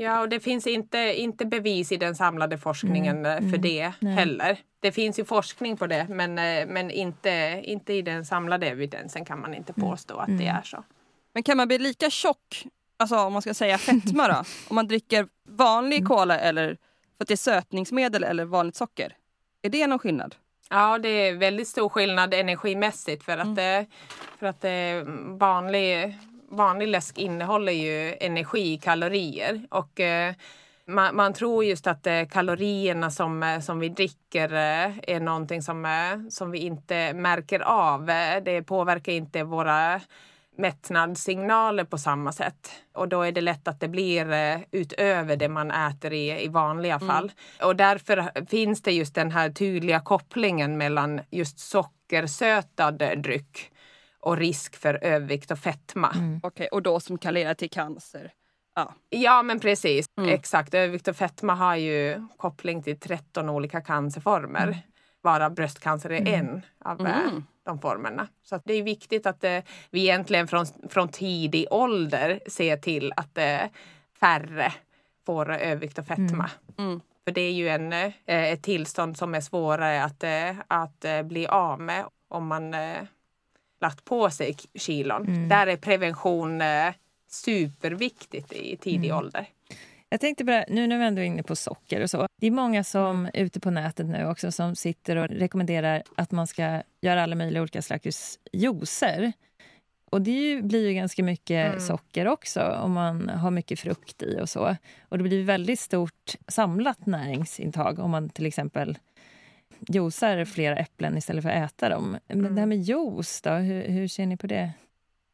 Ja, och det finns inte, inte bevis i den samlade forskningen mm. för mm. det Nej. heller. Det finns ju forskning på det men, eh, men inte, inte i den samlade evidensen kan man inte mm. påstå att det mm. är så. Men kan man bli lika tjock, alltså om man ska säga fetma då, om man dricker vanlig cola eller för att det är sötningsmedel eller vanligt socker? Är det någon skillnad? Ja, det är väldigt stor skillnad energimässigt för att, mm. för att vanlig vanlig läsk innehåller ju energi, kalorier. Och eh, man, man, tror just att eh, kalorierna som, eh, som vi dricker eh, är någonting som, eh, som vi inte märker av. Eh, det påverkar inte våra mättnadssignaler på samma sätt. Och då är det lätt att det blir utöver det man äter i, i vanliga mm. fall. Mm. Och därför finns det just den här tydliga kopplingen mellan just sockersötad dryck och risk för övervikt och fetma. Mm. Okej, och då som kan leda till cancer. Ja. Ja men precis, Mm. exakt. Övervikt och fetma har ju koppling till 13 olika cancerformer. Varav bröstcancer är en av eh, Mm. de formerna. Så att det är viktigt att eh, vi egentligen från, från tidig ålder ser till att eh, färre får övervikt och fetma. Mm. För det är ju en, eh, ett tillstånd som är svårare att, eh, att eh, bli av med om man eh, lagt på sig kilon. Mm. Där är prevention eh, superviktigt i tidig Mm. ålder. Jag tänkte bara, nu när vi ändå är inne på socker och så. Det är många som ute på nätet nu också som sitter och rekommenderar att man ska göra alla möjliga olika slags juicer. Och det ju, blir ju ganska mycket Mm. socker också om man har mycket frukt i och så. Och det blir väldigt stort samlat näringsintag om man till exempel juicar flera äpplen istället för att äta dem. Men Mm. det här med juice då, hur, hur ser ni på det?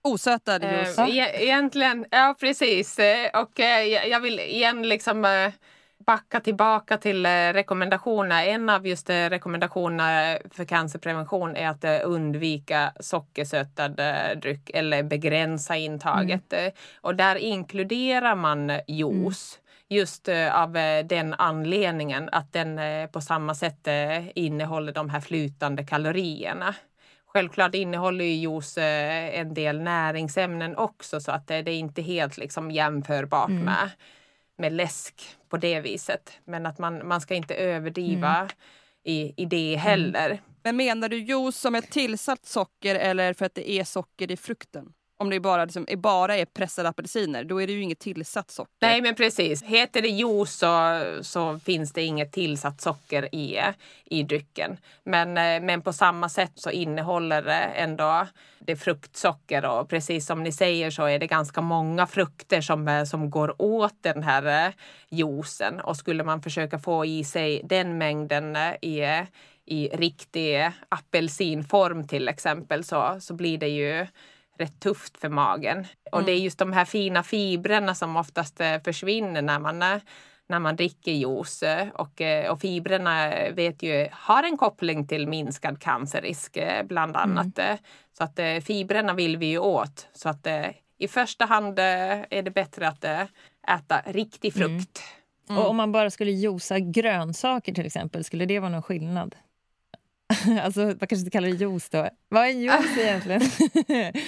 Osötad juice. Eh, e- egentligen, ja precis. Eh, Och eh, jag vill igen liksom eh, backa tillbaka till eh, rekommendationerna. En av just eh, rekommendationerna för cancerprevention är att eh, undvika sockersötad eh, dryck eller begränsa intaget. Eh, Och där inkluderar man eh, juice. Just eh, av eh, den anledningen att den eh, på samma sätt eh, innehåller de här flytande kalorierna. Självklart innehåller ju juice en del näringsämnen också så att det, det är inte helt liksom jämförbart Mm. med, med läsk på det viset. Men att man, man ska inte överdriva Mm. i, i det heller. Men menar du juice som ett tillsatt socker eller för att det är socker i frukten? Om det bara, liksom, är bara är pressade apelsiner, då är det ju inget tillsatt socker. Nej men precis. Heter det juice så, så finns det inget tillsatt socker i, i drycken. Men, eh, men på samma sätt så innehåller det ändå det fruktsocker och precis som ni säger så är det ganska många frukter som, eh, som går åt den här eh, juicen. Och skulle man försöka få i sig den mängden i, i riktig apelsinform till exempel så, så blir det ju rätt tufft för magen. Och det är just de här fina fibrerna som oftast eh, försvinner när man, eh, när man dricker juice. Och, eh, och fibrerna vet ju, har en koppling till minskad cancerrisk bland annat. eh. Så att fibrerna vill vi ju åt. Så att i första hand är det bättre att äta riktig frukt. Och om man bara skulle juica grönsaker till exempel, skulle det vara någon skillnad? alltså, man kanske inte kallar det juice då. Vad är juice egentligen?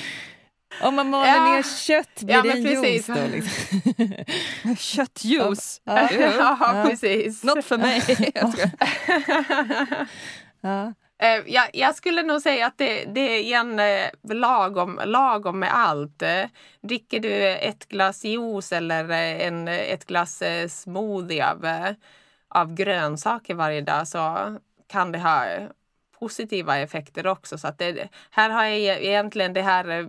om man maler Ja. ner kött, blir Ja, det en precis. juice då? Liksom? Köttjuice! Ja. ja, precis. Något för mig. Jag. Ja. Eh, jag, jag skulle nog säga att det, det är igen eh, lagom, lagom med allt. Eh, dricker du ett glas juice eller en, ett glas smoothie av, av grönsaker varje dag så kan det ha positiva effekter också. Så att det, här har jag e- egentligen det här eh,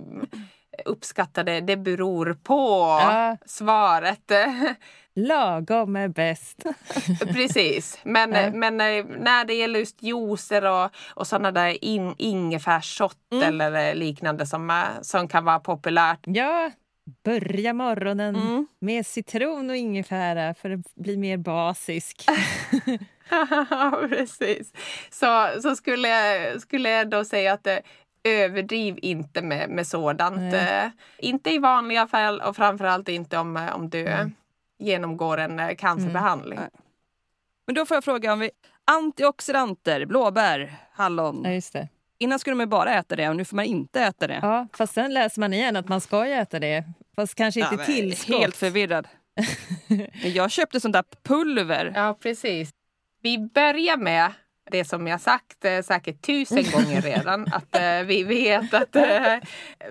uppskattade, det beror på Ja. svaret. Lagom är bäst. Precis, men, Ja. men eh, när det gäller just juicer och, och sådana där in, ingefärsshot Mm. eller eh, liknande som, som kan vara populärt. Ja, börja morgonen Mm. med citron och ingefära för att bli mer basisk. Precis. Så, så skulle, jag, skulle jag då säga att eh, överdriv inte med, med sådant. Eh, inte i vanliga fall och framförallt inte om, eh, om du Mm. genomgår en eh, cancerbehandling. Nej. Men då får jag fråga om vi... Antioxidanter, blåbär, hallon. Ja, just det. Innan skulle man bara äta det och nu får man inte äta det. Ja, fast sen läser man igen att man ska äta det. Fast kanske inte Ja, tillskott. Helt förvirrad. Jag köpte sånt där pulver. Ja, precis. Vi börjar med det som jag sagt eh, säkert tusen gånger redan. Att eh, vi vet att eh,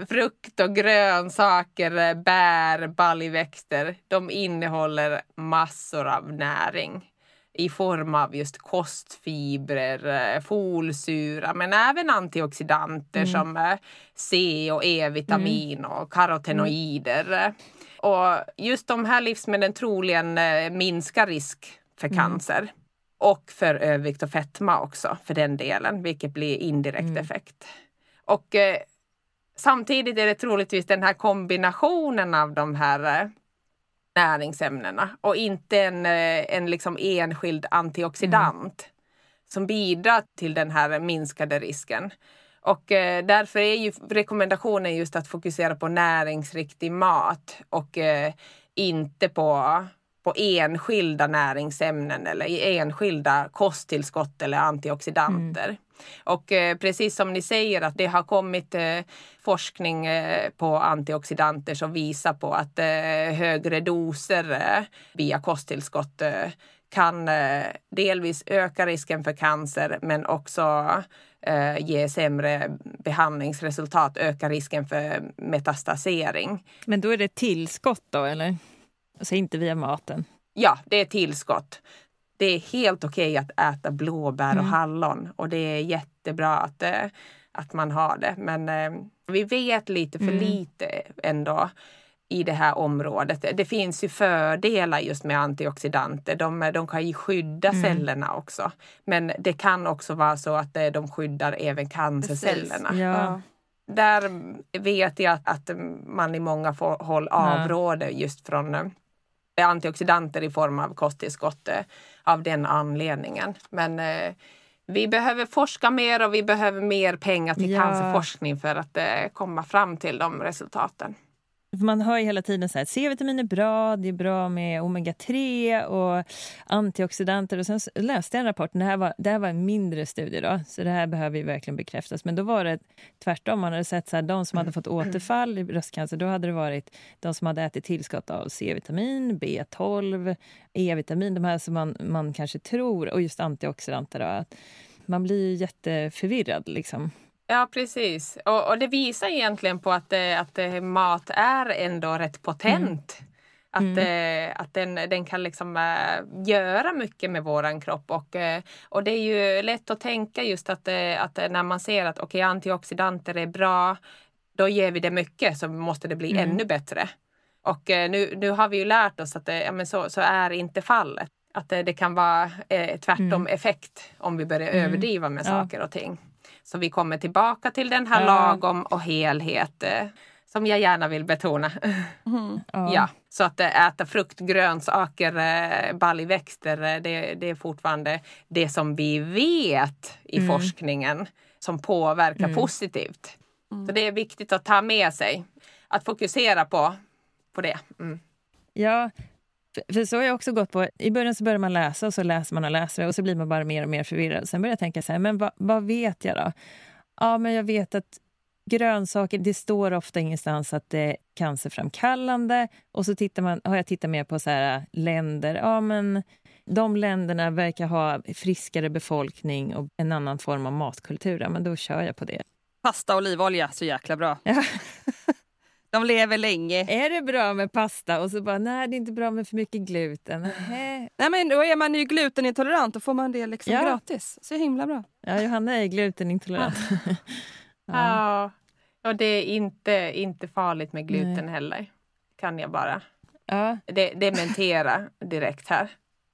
frukt och grönsaker, bär, baljväxter, de innehåller massor av näring i form av just kostfibrer, folsyra men även antioxidanter som eh, C och E-vitamin och karotenoider. Och just de här livsmedlen troligen minskar risk för cancer. Och för övervikt och fetma också för den delen, vilket blir indirekt effekt. Och eh, samtidigt är det troligtvis den här kombinationen av de här eh, näringsämnena och inte en, eh, en liksom enskild antioxidant som bidrar till den här minskade risken. Och eh, därför är ju rekommendationen just att fokusera på näringsriktig mat och eh, inte på, på enskilda näringsämnen eller enskilda kosttillskott eller antioxidanter. Mm. Och eh, precis som ni säger att det har kommit eh, forskning eh, på antioxidanter som visar på att högre doser via kosttillskott kan delvis öka risken för cancer men också ge sämre behandlingsresultat, öka risken för metastasering. Men då är det tillskott då eller? Alltså inte via maten? Ja, det är tillskott det är helt okej okay att äta blåbär och mm. hallon och det är jättebra att, eh, att man har det. Men eh, vi vet lite för mm. lite ändå i det här området. Det finns ju fördelar just med antioxidanter. De, de kan ju skydda mm. cellerna också. Men det kan också vara så att eh, de skyddar även cancercellerna. Ja. Där vet jag att, man i många håll avråder just från antioxidanter i form av kosttillskott av den anledningen. Men eh, vi behöver forska mer och vi behöver mer pengar till ja. cancerforskning för att eh, komma fram till de resultaten. Man hör ju hela tiden så här, C-vitamin är bra, det är bra med omega-3 och antioxidanter. Och sen läste jag en rapport, det här, var, det här var en mindre studie då, så det här behöver ju verkligen bekräftas. Men då var det tvärtom, man hade sett så här, de som hade fått återfall i bröstcancer, då hade det varit de som hade ätit tillskott av C-vitamin, B12, E-vitamin, de här som man, man kanske tror, och just antioxidanter. Då, att man blir jätteförvirrad liksom. Ja, precis. Och, och, det visar egentligen på att, eh, att eh, mat är ändå rätt potent. Mm. Att, mm. att den, den kan liksom göra mycket med våran kropp och, och det är ju lätt att tänka just att, att när man ser att okay, antioxidanter är bra, då ger vi det mycket så måste det bli mm. ännu bättre. Och nu, nu har vi ju lärt oss att ja, men så, så är inte fallet. Att det, det kan vara eh, tvärtom mm. effekt om vi börjar mm. överdriva med saker och ting. Så vi kommer tillbaka till den här ja. lagom och helhet eh, som jag gärna vill betona. Mm. Ja. ja. Så att eh, äta frukt, grönsaker, eh, baljväxter, det, det är fortfarande det som vi vet i mm. forskningen som påverkar mm. positivt. Mm. Så det är viktigt att ta med sig, att fokusera på, på det. Mm. Ja, för så har jag också gått på. I början så börjar man läsa och så läser man och läser och så blir man bara mer och mer förvirrad. Sen börjar jag tänka så här, men vad, vad vet jag då? Ja, men jag vet att grönsaker, det står ofta ingenstans att det är cancerframkallande. Och så tittar man, har jag tittat mer på så här, länder. Ja, men de länderna verkar ha friskare befolkning och en annan form av matkultur. Ja, men då kör jag på det. Pasta och olivolja, så jäkla bra. Ja. De lever länge. Är det bra med pasta? Och så bara, nej det är inte bra med för mycket gluten. Nej, men då är man ju glutenintolerant, då får man det liksom ja. gratis. Så himla bra. Ja, Johanna är glutenintolerant. ja. ja. och det är inte, inte farligt med gluten nej. heller. Kan jag bara ja. de dementera direkt här.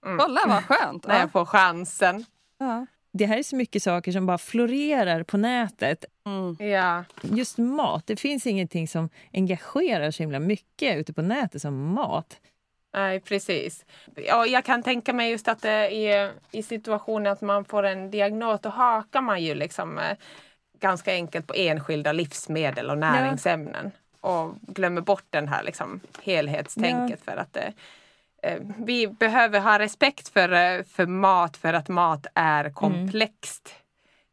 Mm. Kolla vad skönt! När jag får chansen. Ja det här är så mycket saker som bara florerar på nätet. Mm. Ja. Just mat, det finns ingenting som engagerar så himla mycket ute på nätet som mat. Nej, precis. Ja, jag kan tänka mig just att i, i situationen att man får en diagnos, då hakar man ju liksom eh, ganska enkelt på enskilda livsmedel och näringsämnen. Ja. Och glömmer bort den här liksom, helhetstänket ja. för att Eh, vi behöver ha respekt för, eh, för mat för att mat är komplext. Mm.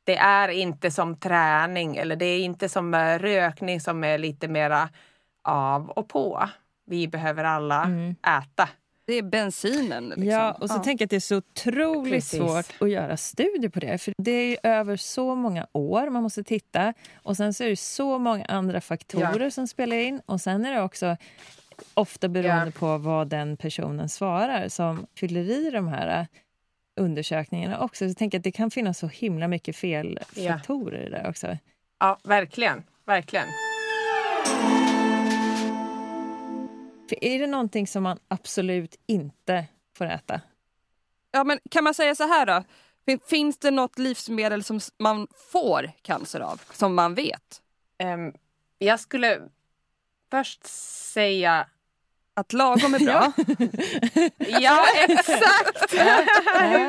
Det är inte som träning eller det är inte som eh, rökning som är lite mera av och på. Vi behöver alla mm. äta. Det är bensinen. Liksom. Ja, och så ja. tänker jag att det är så otroligt Precis. svårt att göra studier på det. För det är över så många år man måste titta. Och sen så är det så många andra faktorer ja. som spelar in. Och sen är det också ofta beroende ja. på vad den personen svarar som fyller i de här äh, undersökningarna också. Så jag tänker att det kan finnas så himla mycket felfaktorer ja. där också. Ja, verkligen. Verkligen. För är det någonting som man absolut inte får äta? Ja, men kan man säga så här då? Finns det något livsmedel som man får cancer av, som man vet? Um, jag skulle först säga Att lagom är bra. Ja, exakt!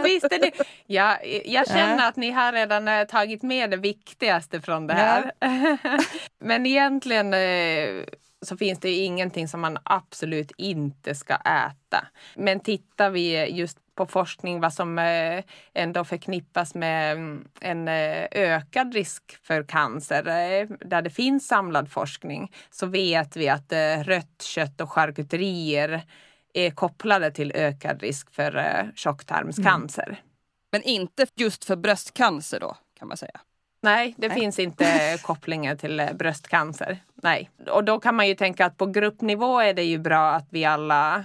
Visst är det. Ja, jag känner att ni har redan tagit med det viktigaste från det här. Men egentligen eh, så finns det ingenting som man absolut inte ska äta. Men tittar vi just på forskning vad som eh, ändå förknippas med mm, en ökad risk för cancer, där det finns samlad forskning, så vet vi att rött kött och charkuterier är kopplade till ökad risk för tjocktarmscancer. Mm. Men inte just för bröstcancer då, kan man säga? Nej, det Nej. finns inte kopplingar till eh, bröstcancer. Nej. Och då kan man ju tänka att på gruppnivå är det ju bra att vi alla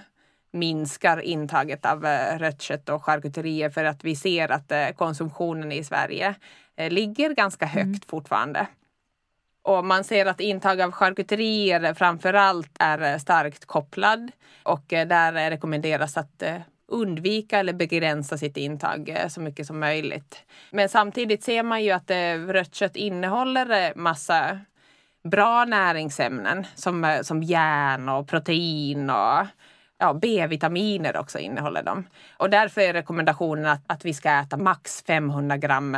minskar intaget av eh, rött kött och charkuterier för att vi ser att eh, konsumtionen i Sverige ligger ganska högt mm. fortfarande. Och man ser att intag av charkuterier framför allt är starkt kopplad och där rekommenderas att undvika eller begränsa sitt intag eh, så mycket som möjligt. Men samtidigt ser man ju att eh, rött kött innehåller eh, massa bra näringsämnen som, som järn och protein och ja, B-vitaminer också innehåller de. Och därför är rekommendationen att, att vi ska äta max 500 gram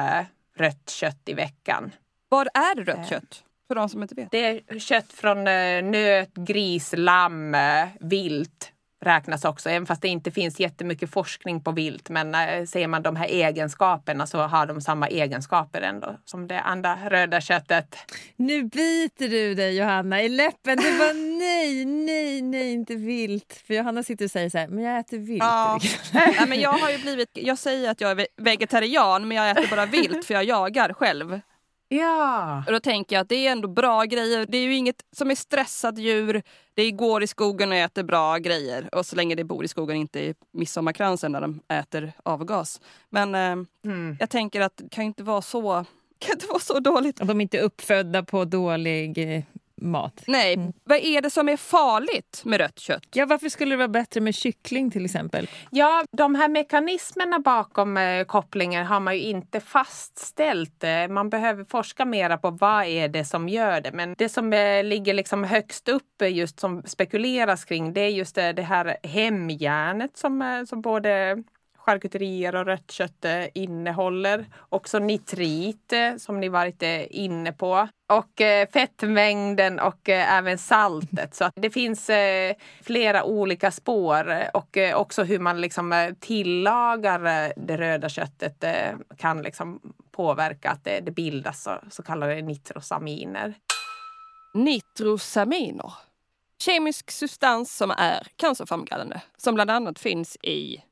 rött kött i veckan. Vad är rött kött? För de som inte vet. Det är kött från nöt, gris, lamm, vilt räknas också, även fast det inte finns jättemycket forskning på vilt. Men äh, ser man de här egenskaperna så har de samma egenskaper ändå som det andra röda köttet. Nu biter du dig Johanna i läppen. Du bara nej, nej, nej, inte vilt. För Johanna sitter och säger så här, men jag äter vilt. Ja. nej, men jag har ju blivit, jag säger att jag är vegetarian men jag äter bara vilt för jag jagar själv. Ja. Och då tänker jag att det är ändå bra grejer. Det är ju inget som är stressat djur. Det går i skogen och äter bra grejer. Och så länge det bor i skogen, inte i midsommarkransen där de äter avgas. Men eh, mm. jag tänker att det kan inte vara så kan inte vara så dåligt. Och de är inte uppfödda på dålig eh, mat. Nej, mm. vad är det som är farligt med rött kött? Ja, varför skulle det vara bättre med kyckling till exempel? Ja, de här mekanismerna bakom eh, kopplingen har man ju inte fastställt. Eh, man behöver forska mera på vad är det som gör det. Men det som eh, ligger liksom högst upp eh, just som spekuleras kring det är just det, eh, det här hemjärnet som, eh, som både charkuterier och rött kött eh, innehåller. Också nitrit eh, som ni varit eh, inne på. Och fettmängden och även saltet. Så det finns flera olika spår och också hur man liksom tillagar det röda köttet kan liksom påverka att det, bildas så, så kallade nitrosaminer. Nitrosaminer. Kemisk substans som är cancerframkallande som bland annat finns i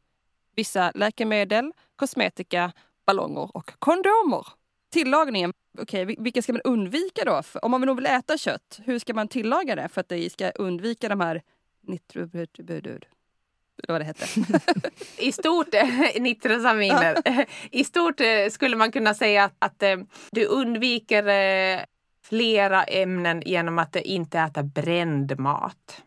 vissa läkemedel, kosmetika, ballonger och kondomer. Tillagningen, okej, okay, vilka ska man undvika då? För om man vill äta kött, hur ska man tillaga det för att det ska undvika de här nitrobudud? vad det hette. I stort, nitrosaminer. I stort eh, skulle man kunna säga att, att eh, du undviker eh, flera ämnen genom att inte äta bränd mat.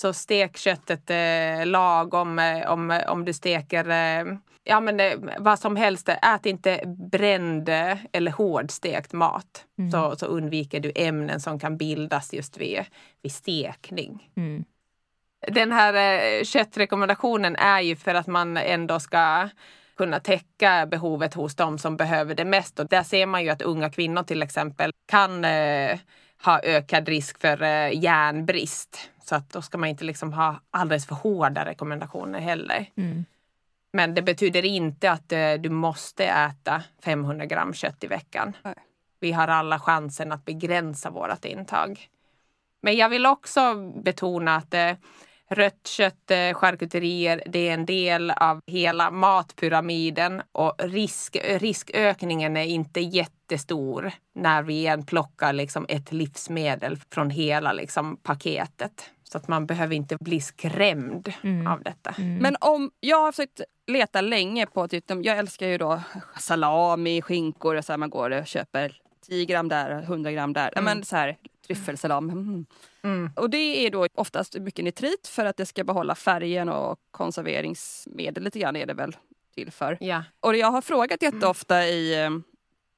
Så stek köttet eh, lagom eh, om, om du steker eh, ja, men, eh, vad som helst. Ät inte bränd eh, eller hårdstekt mat. Mm. Så, så undviker du ämnen som kan bildas just vid, vid stekning. Mm. Den här eh, köttrekommendationen är ju för att man ändå ska kunna täcka behovet hos de som behöver det mest. Och där ser man ju att unga kvinnor till exempel kan eh, ha ökad risk för eh, järnbrist. Så att då ska man inte liksom ha alldeles för hårda rekommendationer heller. Mm. Men det betyder inte att eh, du måste äta 500 gram kött i veckan. Nej. Vi har alla chansen att begränsa vårt intag. Men jag vill också betona att eh, Rött kött, eh, charkuterier, det är en del av hela matpyramiden och risk, riskökningen är inte jättestor när vi igen plockar liksom ett livsmedel från hela liksom paketet. Så att man behöver inte bli skrämd mm. av detta. Mm. Men om jag har försökt leta länge på, typ, jag älskar ju då salami, skinkor, och så här, man går och köper 10 gram där, 100 gram där. Mm. Men så här, tryffelsalam. Mm. Mm. Och det är då oftast mycket nitrit för att det ska behålla färgen och konserveringsmedel lite grann är det väl till för. Ja. Och jag har frågat jätteofta i eh,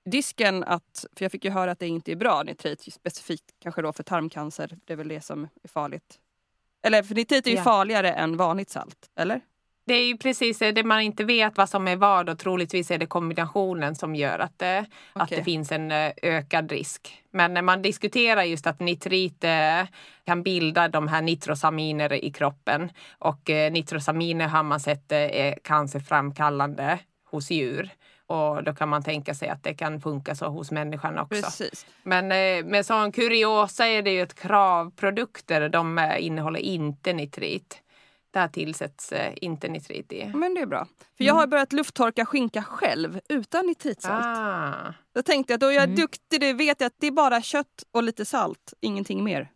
disken att, för jag fick ju höra att det inte är bra nitrit specifikt kanske då för tarmcancer. Det är väl det som är farligt. Eller för nitrit är ju Ja. farligare än vanligt salt, eller? Det är ju precis det man inte vet vad som är vad och troligtvis är det kombinationen som gör att det, att Okej. det finns en eh, ökad risk. Men när man diskuterar just att nitrit eh, kan bilda de här nitrosaminer i kroppen och eh, nitrosaminer har man sett är cancerframkallande hos djur. Och då kan man tänka sig att det kan funka så hos människan också. Precis. Men eh, med sån kuriosa är det ju ett kravprodukter. De eh, innehåller inte nitrit. Där tillsätts eh, inte nitrit i. Men det är bra. För jag har börjat lufttorka skinka själv utan nitritsalt. Ah. Då tänkte jag att då är jag Mm. duktig, det vet jag att det är bara kött och lite salt, ingenting mer.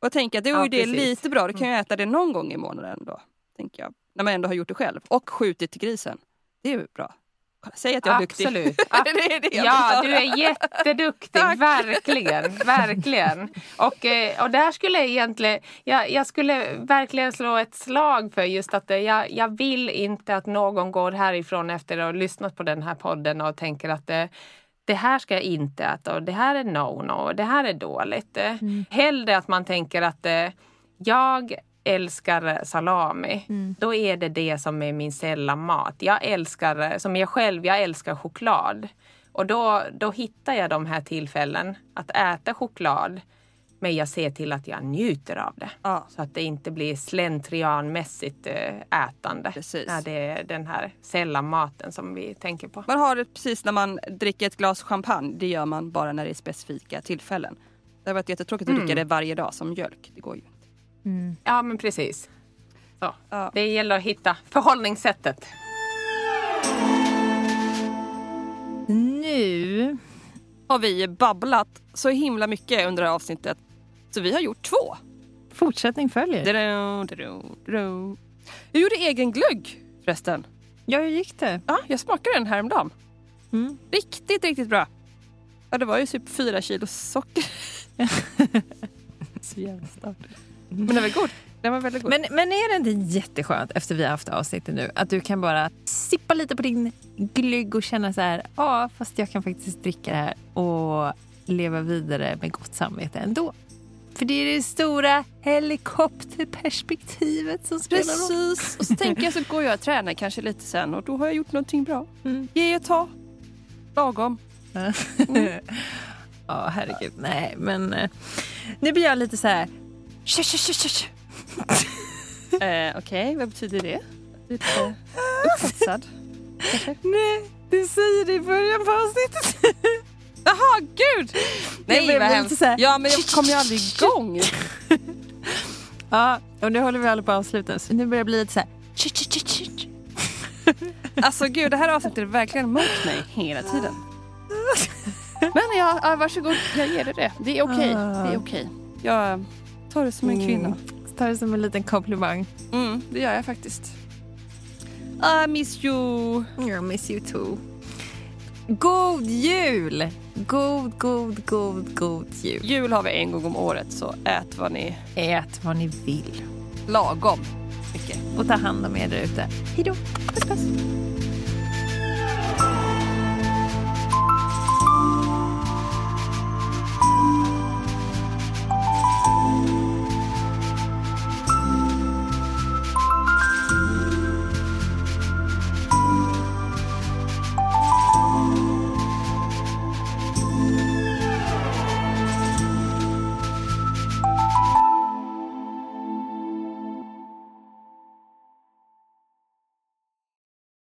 Och jag tänker att det är Ja, ju det precis. Mm. lite bra, då kan jag äta det någon gång i månaden då. Tänker jag. När man ändå har gjort det själv. Och skjutit till grisen. Det är ju bra. Säg att jag är duktig. Absolut. det är det Ja, du är jätteduktig. Tack. Verkligen. verkligen. Och, eh, och där skulle jag egentligen... Jag, jag skulle verkligen slå ett slag för just att eh, jag, jag vill inte att någon går härifrån efter att ha lyssnat på den här podden och tänker att eh, det här ska jag inte äta och det här är no-no, det här är dåligt. Eh, Hellre att man tänker att jag älskar salami. Då är det det som är min sällanmat. Jag älskar, som jag själv, jag älskar choklad. Och då, då hittar jag de här tillfällen att äta choklad. Men jag ser till att jag njuter av det. Ja. Så att det inte blir slentrianmässigt eh, ätande. Precis. När det är den här sällanmaten som vi tänker på. Man har det precis när man dricker ett glas champagne. Det gör man bara när det är specifika tillfällen. Det har varit jättetråkigt att dricka det varje dag som mjölk. Det går ju inte. Ja, men precis. Så. Ja. Det gäller att hitta förhållningssättet. Nu Har vi babblat så himla mycket under det här avsnittet. Så vi har gjort två. fortsättning följer. Dadu, dadu, dadu. Jag gjorde egen glögg förresten. Ja, hur gick det? Ja, jag smakade den häromdagen. Mm. Riktigt, riktigt bra. Ja, det var ju typ fyra kilo socker. Så jävla stört. Men den var god. Den var väldigt god. Men, men är det inte jätteskönt efter vi har haft avsnittet nu att du kan bara sippa lite på din glögg och känna så här, ja fast jag kan faktiskt dricka det här och leva vidare med gott samvete ändå. För det är det stora helikopterperspektivet som spelar roll. Precis. Och så tänker jag så går jag och tränar kanske lite sen och då har jag gjort någonting bra. Mm. Ge och ta. Lagom. Ja, herregud. Nej, men eh, nu blir jag lite så här... Tja, tja, tja, tja. Eh, Okej, vad betyder det? Lite upphetsad. Nej, du säger det i början på avsnittet. Jaha, gud! Nej, börjar vad hemskt. Ja, men jag kommer ju aldrig igång. Ja, och nu håller vi alla på att avsluta. Så nu börjar det bli lite så här... Alltså gud, det här avsnittet är verkligen mot mig hela tiden. Men ja, varsågod, jag ger dig det. Det är okej. Ah. Det är okej. Jag tar det som en kvinna. Ta det som en liten komplimang. Mm, det gör jag faktiskt. I miss you. I miss you too. God jul! God, god, god, god jul. Jul har vi en gång om året, så ät vad ni Ät vad ni vill. lagom mycket. Och ta hand om er där ute. Hej då. Puss, puss.